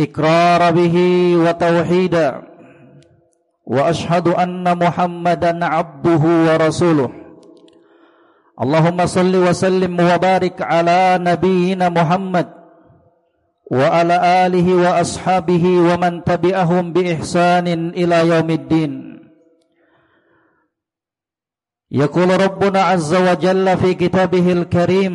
إقرار به وتوحيدا وأشهد أن محمدا عبده ورسوله. اللهم صل وسلم وبارك على نبينا محمد وعلى آله وأصحابه ومن تبعهم بإحسان إلى يوم الدين. يقول ربنا عز وجل في كتابه الكريم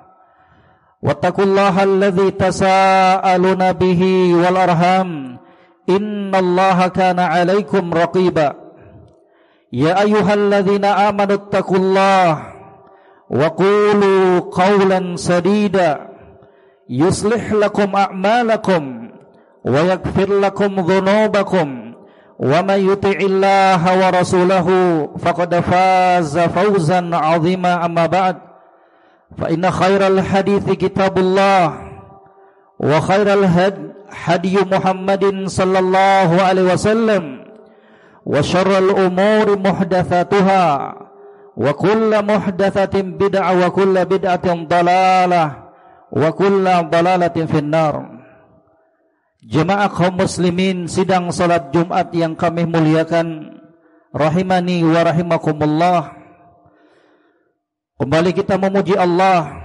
واتقوا الله الذي تساءلون به والأرham إن الله كان عليكم رقيبا. يا أيها الذين آمنوا اتقوا الله وقولوا قولا سديدا. يصلح لكم أعمالكم ويغفر لكم ذنوبكم. ومن يطع الله ورسوله فقد فاز فوزا عظيما. أما بعد فإن خير الحديث كتاب الله وخير الهد هدي محمد صلى الله عليه وسلم وشر الأمور محدثاتها وكل محدثة بدعة وكل بدعة ضلالة وكل ضلالة في النار Jemaah kaum muslimin sidang salat Jumat yang kami muliakan rahimani wa rahimakumullah Kembali kita memuji Allah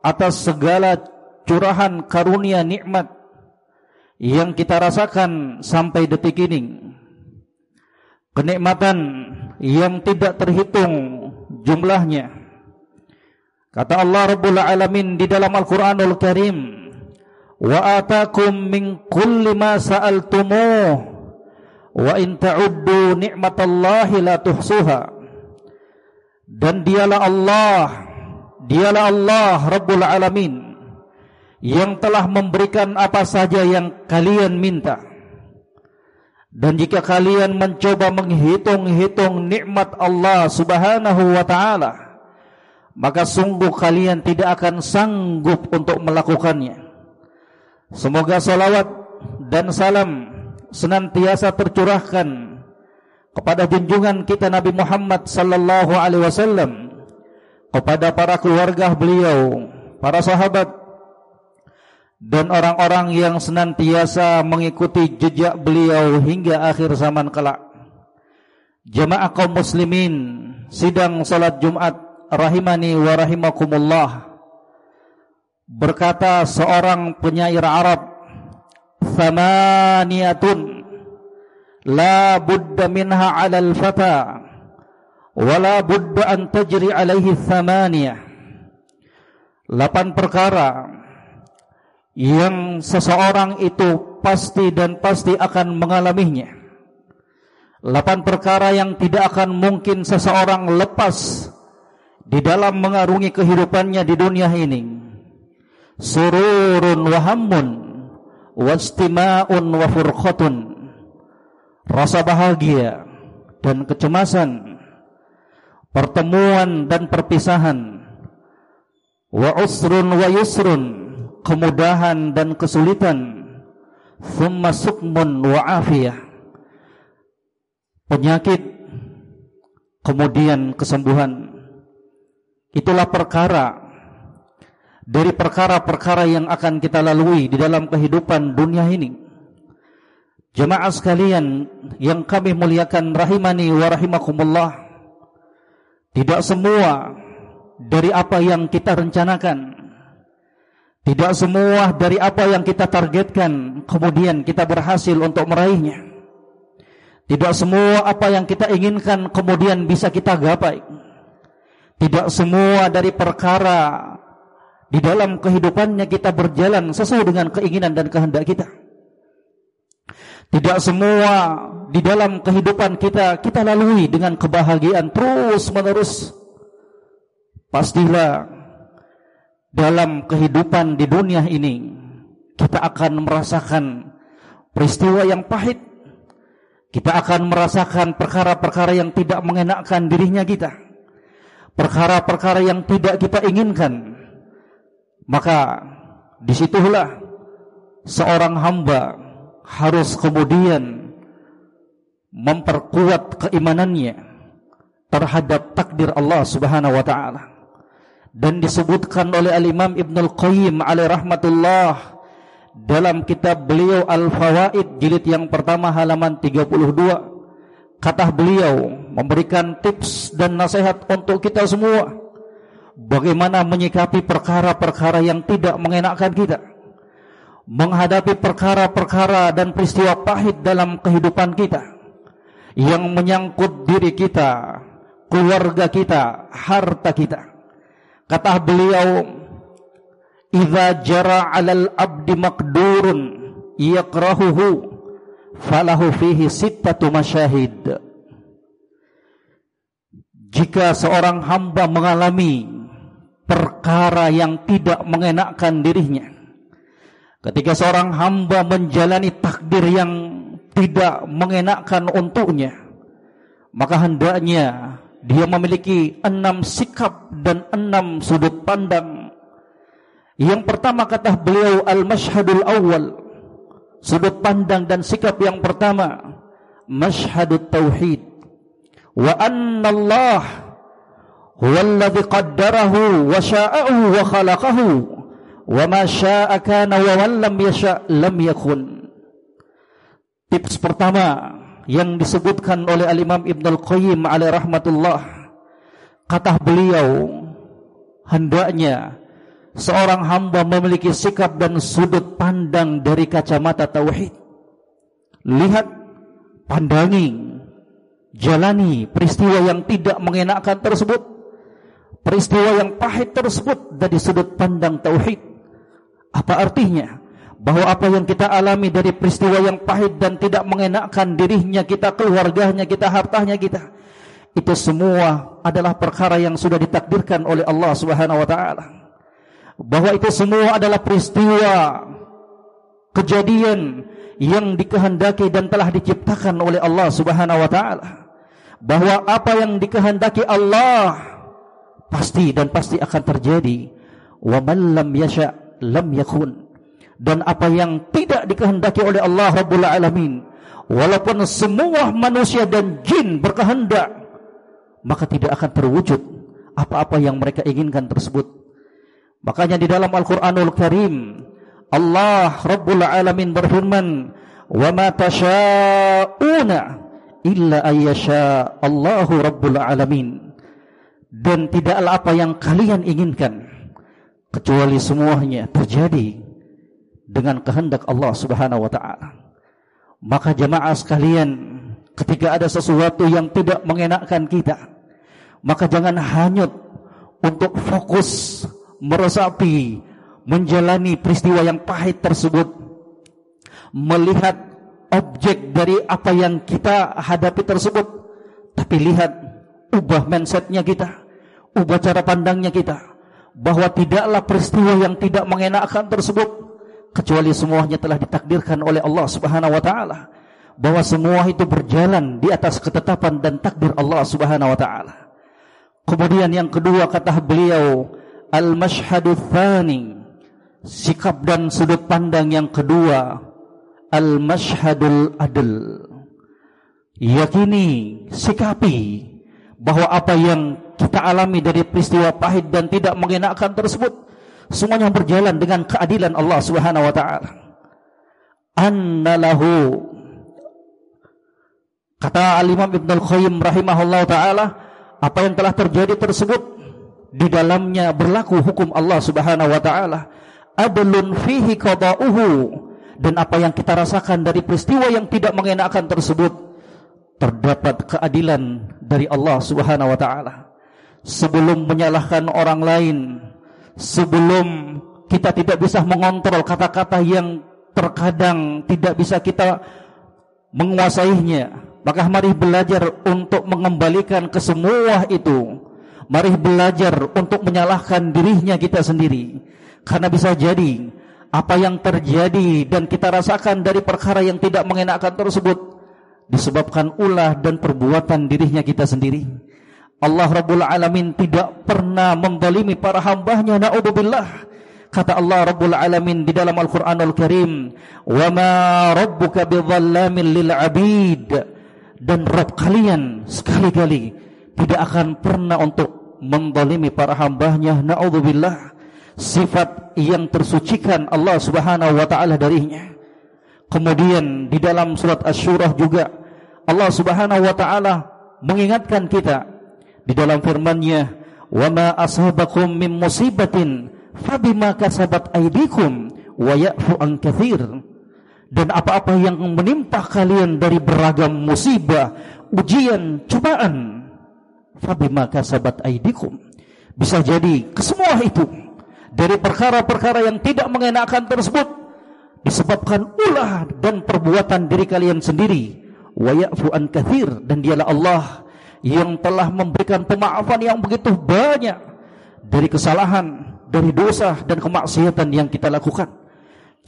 atas segala curahan karunia nikmat yang kita rasakan sampai detik ini. Kenikmatan yang tidak terhitung jumlahnya. Kata Allah Rabbul Alamin di dalam Al-Qur'anul Karim, "Wa atakum min kulli ma sa'altumuh wa in ta'uddu ni'matallahi la tuhsuha." Dan dialah Allah dialah Allah Rabbul Alamin yang telah memberikan apa saja yang kalian minta. Dan jika kalian mencoba menghitung-hitung nikmat Allah Subhanahu wa taala maka sungguh kalian tidak akan sanggup untuk melakukannya. Semoga salawat dan salam senantiasa tercurahkan kepada junjungan kita Nabi Muhammad sallallahu alaihi wasallam kepada para keluarga beliau, para sahabat dan orang-orang yang senantiasa mengikuti jejak beliau hingga akhir zaman kelak. Jemaah kaum muslimin sidang salat Jumat rahimani wa rahimakumullah berkata seorang penyair Arab thamaniyatun la budda minha 'ala al-fata wa la budda an tajri 'alaihi thamaniyah delapan perkara yang seseorang itu pasti dan pasti akan mengalaminya. Delapan perkara yang tidak akan mungkin seseorang lepas di dalam mengarungi kehidupannya di dunia ini. Sururun wa hammun wastima'un wa furqatun rasa bahagia dan kecemasan, pertemuan dan perpisahan, wa usrun wa yusrun, kemudahan dan kesulitan, thumma sukmun wa afiyah, penyakit, kemudian kesembuhan. Itulah perkara dari perkara-perkara yang akan kita lalui di dalam kehidupan dunia ini. Jemaah sekalian yang kami muliakan rahimani wa rahimakumullah. Tidak semua dari apa yang kita rencanakan, Tidak semua dari apa yang kita targetkan kemudian kita berhasil untuk meraihnya. Tidak semua apa yang kita inginkan kemudian bisa kita gapai. Tidak semua dari perkara di dalam kehidupannya kita berjalan sesuai dengan keinginan dan kehendak kita. Tidak semua di dalam kehidupan kita kita lalui dengan kebahagiaan terus menerus. Pastilah dalam kehidupan di dunia ini kita akan merasakan peristiwa yang pahit. Kita akan merasakan perkara-perkara yang tidak mengenakkan dirinya kita. Perkara-perkara yang tidak kita inginkan. Maka di situlah seorang hamba harus kemudian memperkuat keimanannya terhadap takdir Allah Subhanahu wa taala. Dan disebutkan oleh Al-Imam Ibn Al-Qayyim alaih rahmatullah dalam kitab beliau Al-Fawaid jilid yang pertama halaman 32 kata beliau memberikan tips dan nasihat untuk kita semua bagaimana menyikapi perkara-perkara yang tidak mengenakkan kita menghadapi perkara-perkara dan peristiwa pahit dalam kehidupan kita yang menyangkut diri kita keluarga kita harta kita Kata beliau, "Idza jara 'alal abdi maqdurun yakrahuhu falahu fihi sittatu masyahid." Jika seorang hamba mengalami perkara yang tidak mengenakkan dirinya, ketika seorang hamba menjalani takdir yang tidak mengenakkan untuknya, maka hendaknya dia memiliki enam sikap dan enam sudut pandang. Yang pertama kata beliau al-mashhadul awal. Sudut pandang dan sikap yang pertama mashhadut tauhid. Wa anna Allah huwa alladhi qaddarahu wa sya'ahu wa khalaqahu wa ma sya'a kana wa lam yasha' lam yakun. Tips pertama yang disebutkan oleh Al-Imam Ibn Al-Qayyim alaih rahmatullah kata beliau hendaknya seorang hamba memiliki sikap dan sudut pandang dari kacamata tauhid lihat pandangi jalani peristiwa yang tidak mengenakkan tersebut peristiwa yang pahit tersebut dari sudut pandang tauhid apa artinya bahwa apa yang kita alami dari peristiwa yang pahit dan tidak mengenakkan dirinya kita, keluarganya kita, hartanya kita, itu semua adalah perkara yang sudah ditakdirkan oleh Allah Subhanahu wa taala. Bahwa itu semua adalah peristiwa kejadian yang dikehendaki dan telah diciptakan oleh Allah Subhanahu wa taala. Bahwa apa yang dikehendaki Allah pasti dan pasti akan terjadi. Wa man lam yasha lam yakun. Dan apa yang tidak dikehendaki oleh Allah Rabbul Alamin walaupun semua manusia dan jin berkehendak maka tidak akan terwujud apa-apa yang mereka inginkan tersebut. Makanya di dalam Al-Qur'anul Karim Allah Rabbul Alamin berfirman wa ma illa ayyasha Allahu Rabbul Alamin. Dan tidaklah apa yang kalian inginkan kecuali semuanya terjadi dengan kehendak Allah Subhanahu wa taala. Maka jemaah sekalian, ketika ada sesuatu yang tidak mengenakkan kita, maka jangan hanyut untuk fokus meresapi menjalani peristiwa yang pahit tersebut melihat objek dari apa yang kita hadapi tersebut tapi lihat ubah mindsetnya kita ubah cara pandangnya kita bahwa tidaklah peristiwa yang tidak mengenakkan tersebut kecuali semuanya telah ditakdirkan oleh Allah Subhanahu wa taala bahwa semua itu berjalan di atas ketetapan dan takdir Allah Subhanahu wa taala. Kemudian yang kedua kata beliau al-mashhadu tsani sikap dan sudut pandang yang kedua al-mashhadul adl. Yakini, sikapi bahwa apa yang kita alami dari peristiwa pahit dan tidak mengenakkan tersebut semuanya berjalan dengan keadilan Allah Subhanahu wa taala. Annalahu kata Al-Imam Ibnu Al-Qayyim rahimahullah taala apa yang telah terjadi tersebut di dalamnya berlaku hukum Allah Subhanahu wa taala. Adlun fihi qada'uhu. Dan apa yang kita rasakan dari peristiwa yang tidak mengenakan tersebut terdapat keadilan dari Allah Subhanahu wa taala. Sebelum menyalahkan orang lain, sebelum kita tidak bisa mengontrol kata-kata yang terkadang tidak bisa kita menguasainya, maka mari belajar untuk mengembalikan ke semua itu. Mari belajar untuk menyalahkan dirinya kita sendiri karena bisa jadi apa yang terjadi dan kita rasakan dari perkara yang tidak mengenakan tersebut disebabkan ulah dan perbuatan dirinya kita sendiri. Allah Rabbul Alamin tidak pernah mendalimi para hambanya na'udzubillah. Kata Allah Rabbul Alamin di dalam Al-Quranul Karim, "Wa ma rabbuka bidhallamin lil 'abid." Dan Rabb kalian sekali-kali tidak akan pernah untuk mendalimi para hambanya na'udzubillah sifat yang tersucikan Allah Subhanahu wa taala darinya. Kemudian di dalam surat Asy-Syurah juga Allah Subhanahu wa taala mengingatkan kita di dalam firman-Nya, "Wa ma asabakum min musibatin fabima kasabat aydikum wa ya'fu an katsir." Dan apa-apa yang menimpa kalian dari beragam musibah, ujian, cobaan, fabima kasabat aydikum. Bisa jadi kesemua itu dari perkara-perkara yang tidak mengenakan tersebut disebabkan ulah dan perbuatan diri kalian sendiri wa ya'fu an kathir dan dialah Allah yang telah memberikan pemaafan yang begitu banyak dari kesalahan, dari dosa dan kemaksiatan yang kita lakukan.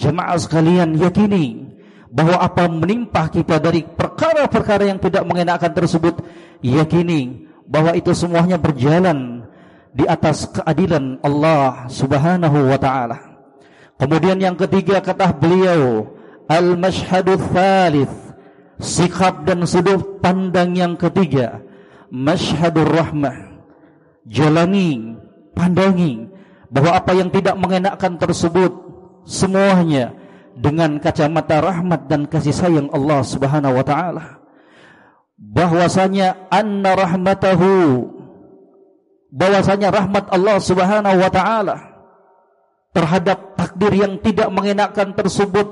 Jemaah sekalian yakini bahwa apa menimpa kita dari perkara-perkara yang tidak mengenakan tersebut yakini bahwa itu semuanya berjalan di atas keadilan Allah Subhanahu wa taala. Kemudian yang ketiga kata beliau, al-mashhadu tsalits, sikap dan sudut pandang yang ketiga, masyhadur rahmah. Jalani, pandangi bahwa apa yang tidak mengenakkan tersebut semuanya dengan kacamata rahmat dan kasih sayang Allah Subhanahu wa taala. Bahwasanya anna rahmatahu bahwasanya rahmat Allah Subhanahu wa taala terhadap takdir yang tidak mengenakan tersebut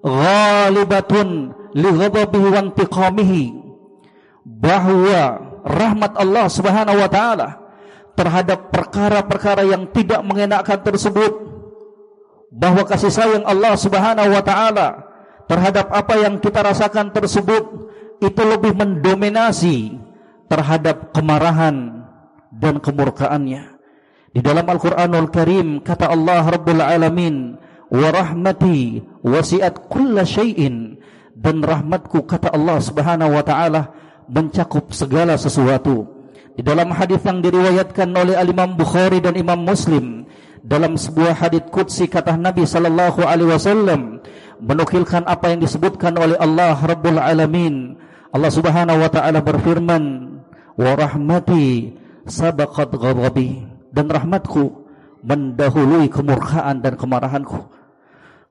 ghalibatun li ghadabihi wa intiqamihi bahwa rahmat Allah Subhanahu wa taala terhadap perkara-perkara yang tidak mengenakan tersebut bahwa kasih sayang Allah Subhanahu wa taala terhadap apa yang kita rasakan tersebut itu lebih mendominasi terhadap kemarahan dan kemurkaannya. Di dalam Al-Quranul Karim kata Allah Rabbul Alamin, wa rahmati wasiat kulla syai'in dan rahmatku kata Allah Subhanahu wa taala mencakup segala sesuatu. Di dalam hadis yang diriwayatkan oleh Imam Bukhari dan Imam Muslim dalam sebuah hadis qudsi kata Nabi sallallahu alaihi wasallam menukilkan apa yang disebutkan oleh Allah Rabbul Alamin. Allah Subhanahu wa taala berfirman, "Wa rahmati sabaqat ghadabi dan rahmatku mendahului kemurkaan dan kemarahanku.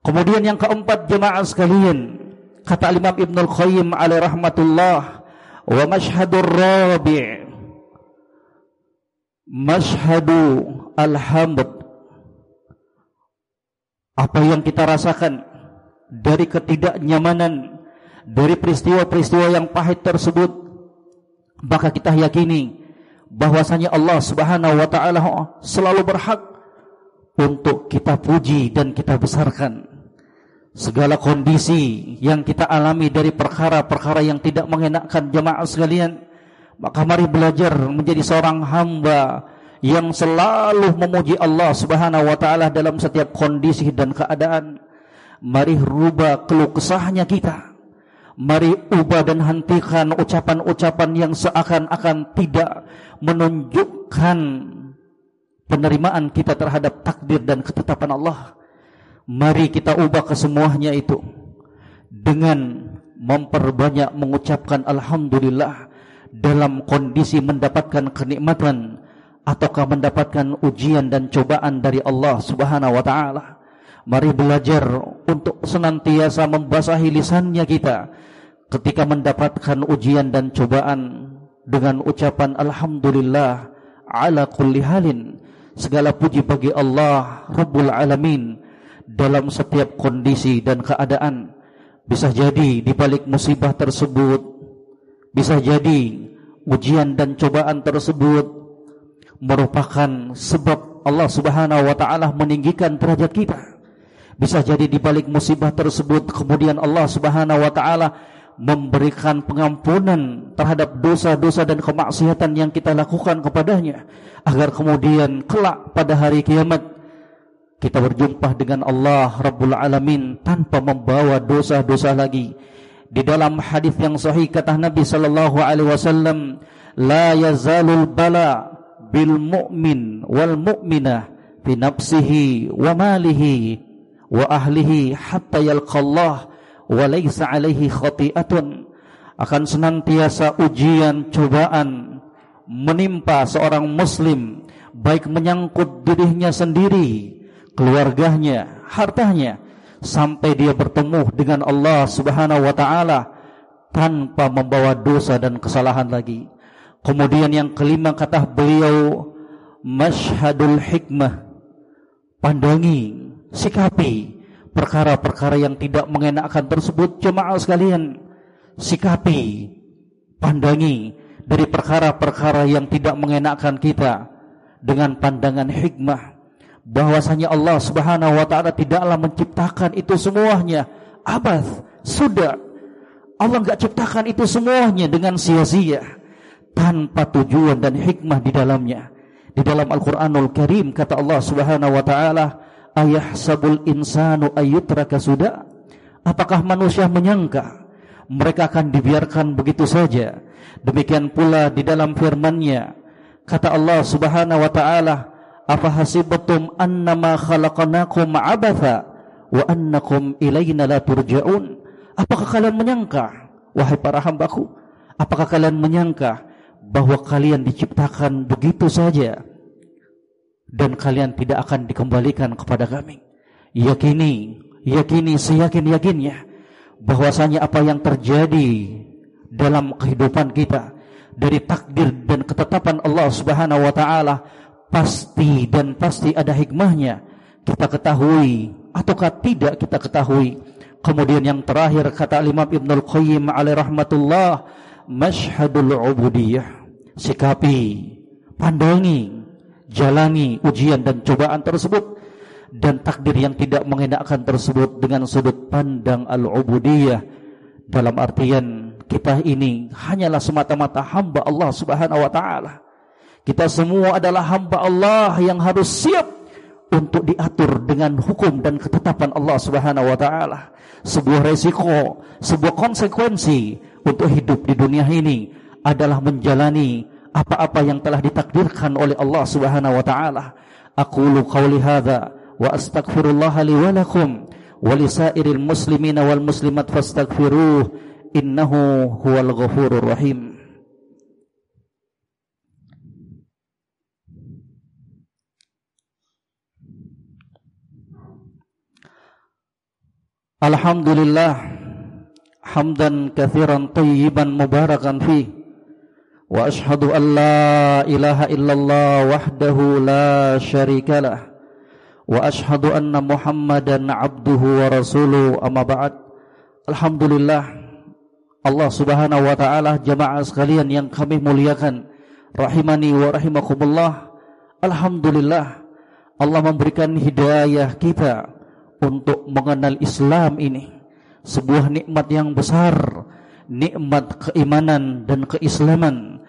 Kemudian yang keempat jemaah sekalian, kata Imam Ibnul Qayyim alaihi rahmatullah, wa mashhadur rabi' mashhadu alhamd apa yang kita rasakan dari ketidaknyamanan dari peristiwa-peristiwa yang pahit tersebut maka kita yakini bahwasanya Allah Subhanahu wa taala selalu berhak untuk kita puji dan kita besarkan. Segala kondisi yang kita alami dari perkara-perkara yang tidak mengenakkan jemaah sekalian, maka mari belajar menjadi seorang hamba yang selalu memuji Allah Subhanahu wa taala dalam setiap kondisi dan keadaan. Mari rubah keluh kesahnya kita Mari ubah dan hentikan ucapan-ucapan yang seakan-akan tidak menunjukkan penerimaan kita terhadap takdir dan ketetapan Allah. Mari kita ubah kesemuanya itu dengan memperbanyak mengucapkan Alhamdulillah dalam kondisi mendapatkan kenikmatan ataukah mendapatkan ujian dan cobaan dari Allah Subhanahu wa taala. Mari belajar untuk senantiasa membasahi lisannya kita ketika mendapatkan ujian dan cobaan dengan ucapan alhamdulillah ala kulli halin Segala puji bagi Allah Rabbul Alamin dalam setiap kondisi dan keadaan. Bisa jadi di balik musibah tersebut, bisa jadi ujian dan cobaan tersebut merupakan sebab Allah Subhanahu wa taala meninggikan derajat kita. Bisa jadi di balik musibah tersebut kemudian Allah Subhanahu wa taala memberikan pengampunan terhadap dosa-dosa dan kemaksiatan yang kita lakukan kepadanya agar kemudian kelak pada hari kiamat kita berjumpa dengan Allah Rabbul Alamin tanpa membawa dosa-dosa lagi. Di dalam hadis yang sahih kata Nabi sallallahu alaihi wasallam, "La yazalul bala bil mu'min wal mu'minah fi nafsihi wa malihi wa ahlihi hatta yalqallah wa laysa alaihi khati'atun. Akan senantiasa ujian cobaan menimpa seorang muslim baik menyangkut dirinya sendiri keluarganya hartanya sampai dia bertemu dengan Allah Subhanahu wa taala tanpa membawa dosa dan kesalahan lagi. Kemudian yang kelima kata beliau masyhadul hikmah. Pandangi sikapi perkara-perkara yang tidak mengenakkan tersebut jemaah sekalian sikapi pandangi dari perkara-perkara yang tidak mengenakkan kita dengan pandangan hikmah bahwasanya Allah Subhanahu wa taala tidaklah menciptakan itu semuanya. Abad sudah Allah enggak ciptakan itu semuanya dengan sia-sia tanpa tujuan dan hikmah di dalamnya. Di dalam Al-Qur'anul Karim kata Allah Subhanahu wa taala ayahsabul insanu ayyutraka sudah apakah manusia menyangka mereka akan dibiarkan begitu saja? Demikian pula di dalam firman-Nya kata Allah Subhanahu wa taala apa hasibatum annama khalaqnakum abatha wa annakum ilaina la turja'un? Apakah kalian menyangka wahai para hambaku? Apakah kalian menyangka bahwa kalian diciptakan begitu saja dan kalian tidak akan dikembalikan kepada kami. Yakini, yakini, seyakin-yakinnya bahwasanya apa yang terjadi dalam kehidupan kita dari takdir dan ketetapan Allah Subhanahu wa taala pasti dan pasti ada hikmahnya. Kita ketahui ataukah tidak kita ketahui. Kemudian yang terakhir kata Imam Ibnu Al-Qayyim alaihi rahmatullah, masyhadul ubudiyah. Sikapi, pandangi jalani ujian dan cobaan tersebut dan takdir yang tidak mengenakkan tersebut dengan sudut pandang al-ubudiyah dalam artian kita ini hanyalah semata-mata hamba Allah Subhanahu wa taala. Kita semua adalah hamba Allah yang harus siap untuk diatur dengan hukum dan ketetapan Allah Subhanahu wa taala. Sebuah resiko, sebuah konsekuensi untuk hidup di dunia ini adalah menjalani apa-apa yang telah ditakdirkan oleh Allah Subhanahu wa taala. Aqulu qawli hadza wa astaghfirullah li wa lakum wa lisairil muslimina wal muslimat fastaghfiruh innahu huwal ghafurur rahim. Alhamdulillah hamdan katsiran tayyiban mubarakan fihi واشهد ان لا اله الا الله وحده لا شريك له واشهد ان محمدا عبده ورسوله اما بعد الحمد لله Allah Subhanahu wa taala jemaah sekalian yang kami muliakan rahimani wa rahimakumullah. Alhamdulillah. Allah memberikan hidayah kita untuk mengenal Islam ini. Sebuah nikmat yang besar nikmat keimanan dan keislaman.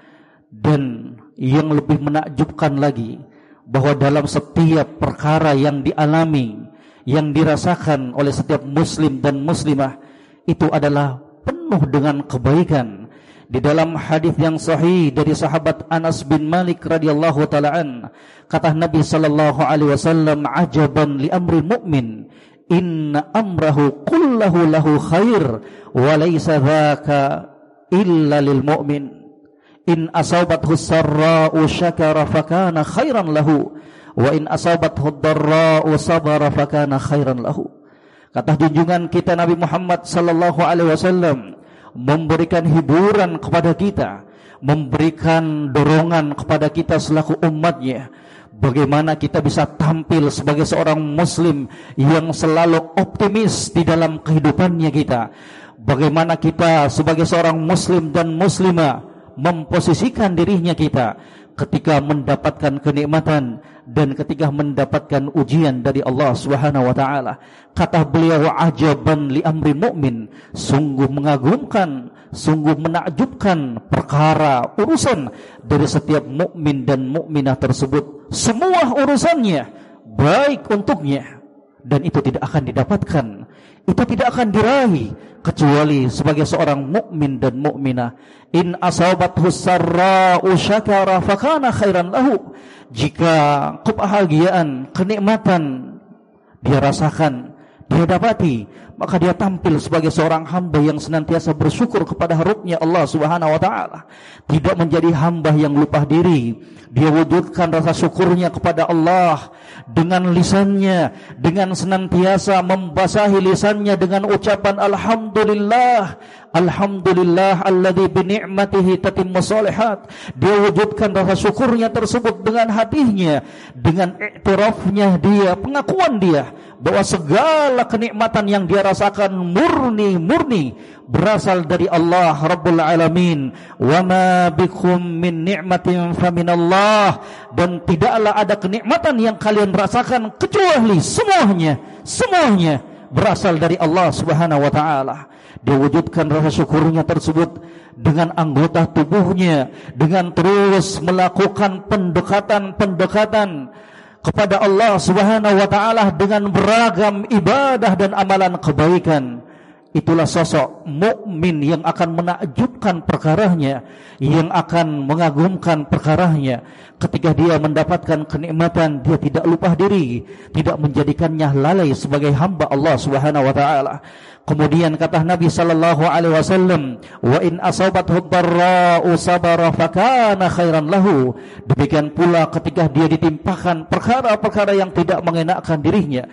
Dan yang lebih menakjubkan lagi bahwa dalam setiap perkara yang dialami yang dirasakan oleh setiap muslim dan muslimah itu adalah penuh dengan kebaikan. Di dalam hadis yang sahih dari sahabat Anas bin Malik radhiyallahu taala an kata Nabi sallallahu alaihi wasallam ajaban li amri mu'min inna amrahu kullahu lahu khair wa laysa dzaka illa lil mu'min. In asabathu sarra'u syakara fakana khairan lahu wa in asabathu dharra'u sabara fakana khairan lahu. Kata junjungan kita Nabi Muhammad sallallahu alaihi wasallam memberikan hiburan kepada kita memberikan dorongan kepada kita selaku umatnya Bagaimana kita bisa tampil sebagai seorang muslim yang selalu optimis di dalam kehidupannya kita. Bagaimana kita sebagai seorang muslim dan muslimah memposisikan dirinya kita ketika mendapatkan kenikmatan dan ketika mendapatkan ujian dari Allah Subhanahu wa taala. Kata beliau ajaban li amri mukmin, sungguh mengagumkan sungguh menakjubkan perkara urusan dari setiap mukmin dan mukminah tersebut. Semua urusannya baik untuknya. Dan itu tidak akan didapatkan. Itu tidak akan diraih kecuali sebagai seorang mukmin dan mukminah. In asabathu sarra'u syakara fakana khairan lahu. Jika kebahagiaan kenikmatan dia rasakan dia dapati maka dia tampil sebagai seorang hamba yang senantiasa bersyukur kepada harupnya Allah Subhanahu wa taala. Tidak menjadi hamba yang lupa diri. Dia wujudkan rasa syukurnya kepada Allah dengan lisannya, dengan senantiasa membasahi lisannya dengan ucapan alhamdulillah. Alhamdulillah alladzi bi ni'matihi tatimmu. Dia wujudkan rasa syukurnya tersebut dengan hatinya, dengan iktirafnya dia, pengakuan dia bahwa segala kenikmatan yang dia rasakan murni-murni berasal dari Allah Rabbul Alamin. Wa ma bikum min ni'matin faminallah dan tidaklah ada kenikmatan yang kalian rasakan kecuali semuanya, semuanya berasal dari Allah Subhanahu wa taala. Dia wujudkan rasa syukurnya tersebut dengan anggota tubuhnya dengan terus melakukan pendekatan-pendekatan kepada Allah Subhanahu wa taala dengan beragam ibadah dan amalan kebaikan. Itulah sosok mukmin yang akan menakjubkan perkaranya, yang akan mengagumkan perkaranya. Ketika dia mendapatkan kenikmatan, dia tidak lupa diri, tidak menjadikannya lalai sebagai hamba Allah Subhanahu wa taala. Kemudian kata Nabi sallallahu alaihi wasallam, "Wa in asabathu dharra'u sabara fakana khairan lahu." Demikian pula ketika dia ditimpakan perkara-perkara yang tidak mengenakkan dirinya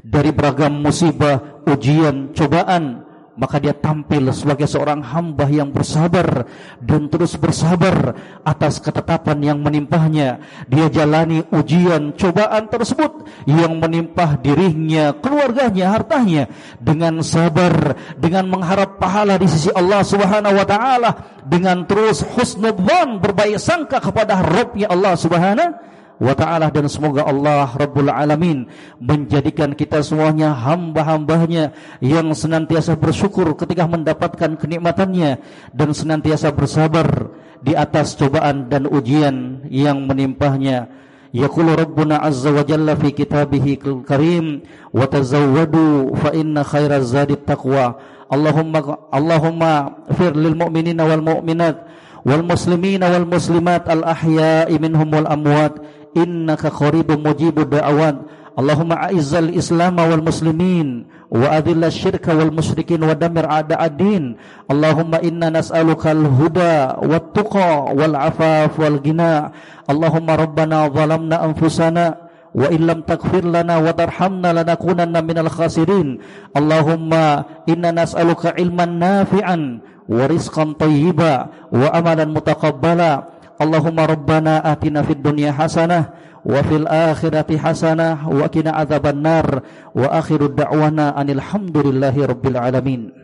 dari beragam musibah, ujian, cobaan, maka dia tampil sebagai seorang hamba yang bersabar dan terus bersabar atas ketetapan yang menimpahnya. Dia jalani ujian, cobaan tersebut yang menimpah dirinya, keluarganya, hartanya dengan sabar, dengan mengharap pahala di sisi Allah Subhanahu wa taala, dengan terus husnudzan berbaik sangka kepada Rabbnya Allah Subhanahu wa ta'ala dan semoga Allah Rabbul Alamin menjadikan kita semuanya hamba-hambanya yang senantiasa bersyukur ketika mendapatkan kenikmatannya dan senantiasa bersabar di atas cobaan dan ujian yang menimpahnya. Yaqulu Rabbuna Azza wa Jalla fi kitabihi karim wa tazawwadu fa inna khairaz zadi taqwa. Allahumma Allahumma fir lil mu'minina wal mu'minat wal muslimina wal muslimat al ahya'i minhum wal amwat innaka qaribun mujibud da'awat Allahumma a'izzal islam wal muslimin wa adhil syirka wal musyrikin wa damir a'da'ad-din Allahumma inna nas'aluka al-huda wat tuqa wal afaf wal ghina. Allahumma rabbana zalamna anfusana wa illam taghfir lana wa tarhamna lanakunanna minal khasirin. Allahumma inna nas'aluka ilman nafi'an wa rizqan tayyiba wa amalan mutaqabbala Allahumma rabbana atina fid dunya hasanah wa fil akhirati hasanah wa qina adzabannar wa akhiru da'wana anil hamdulillahi rabbil alamin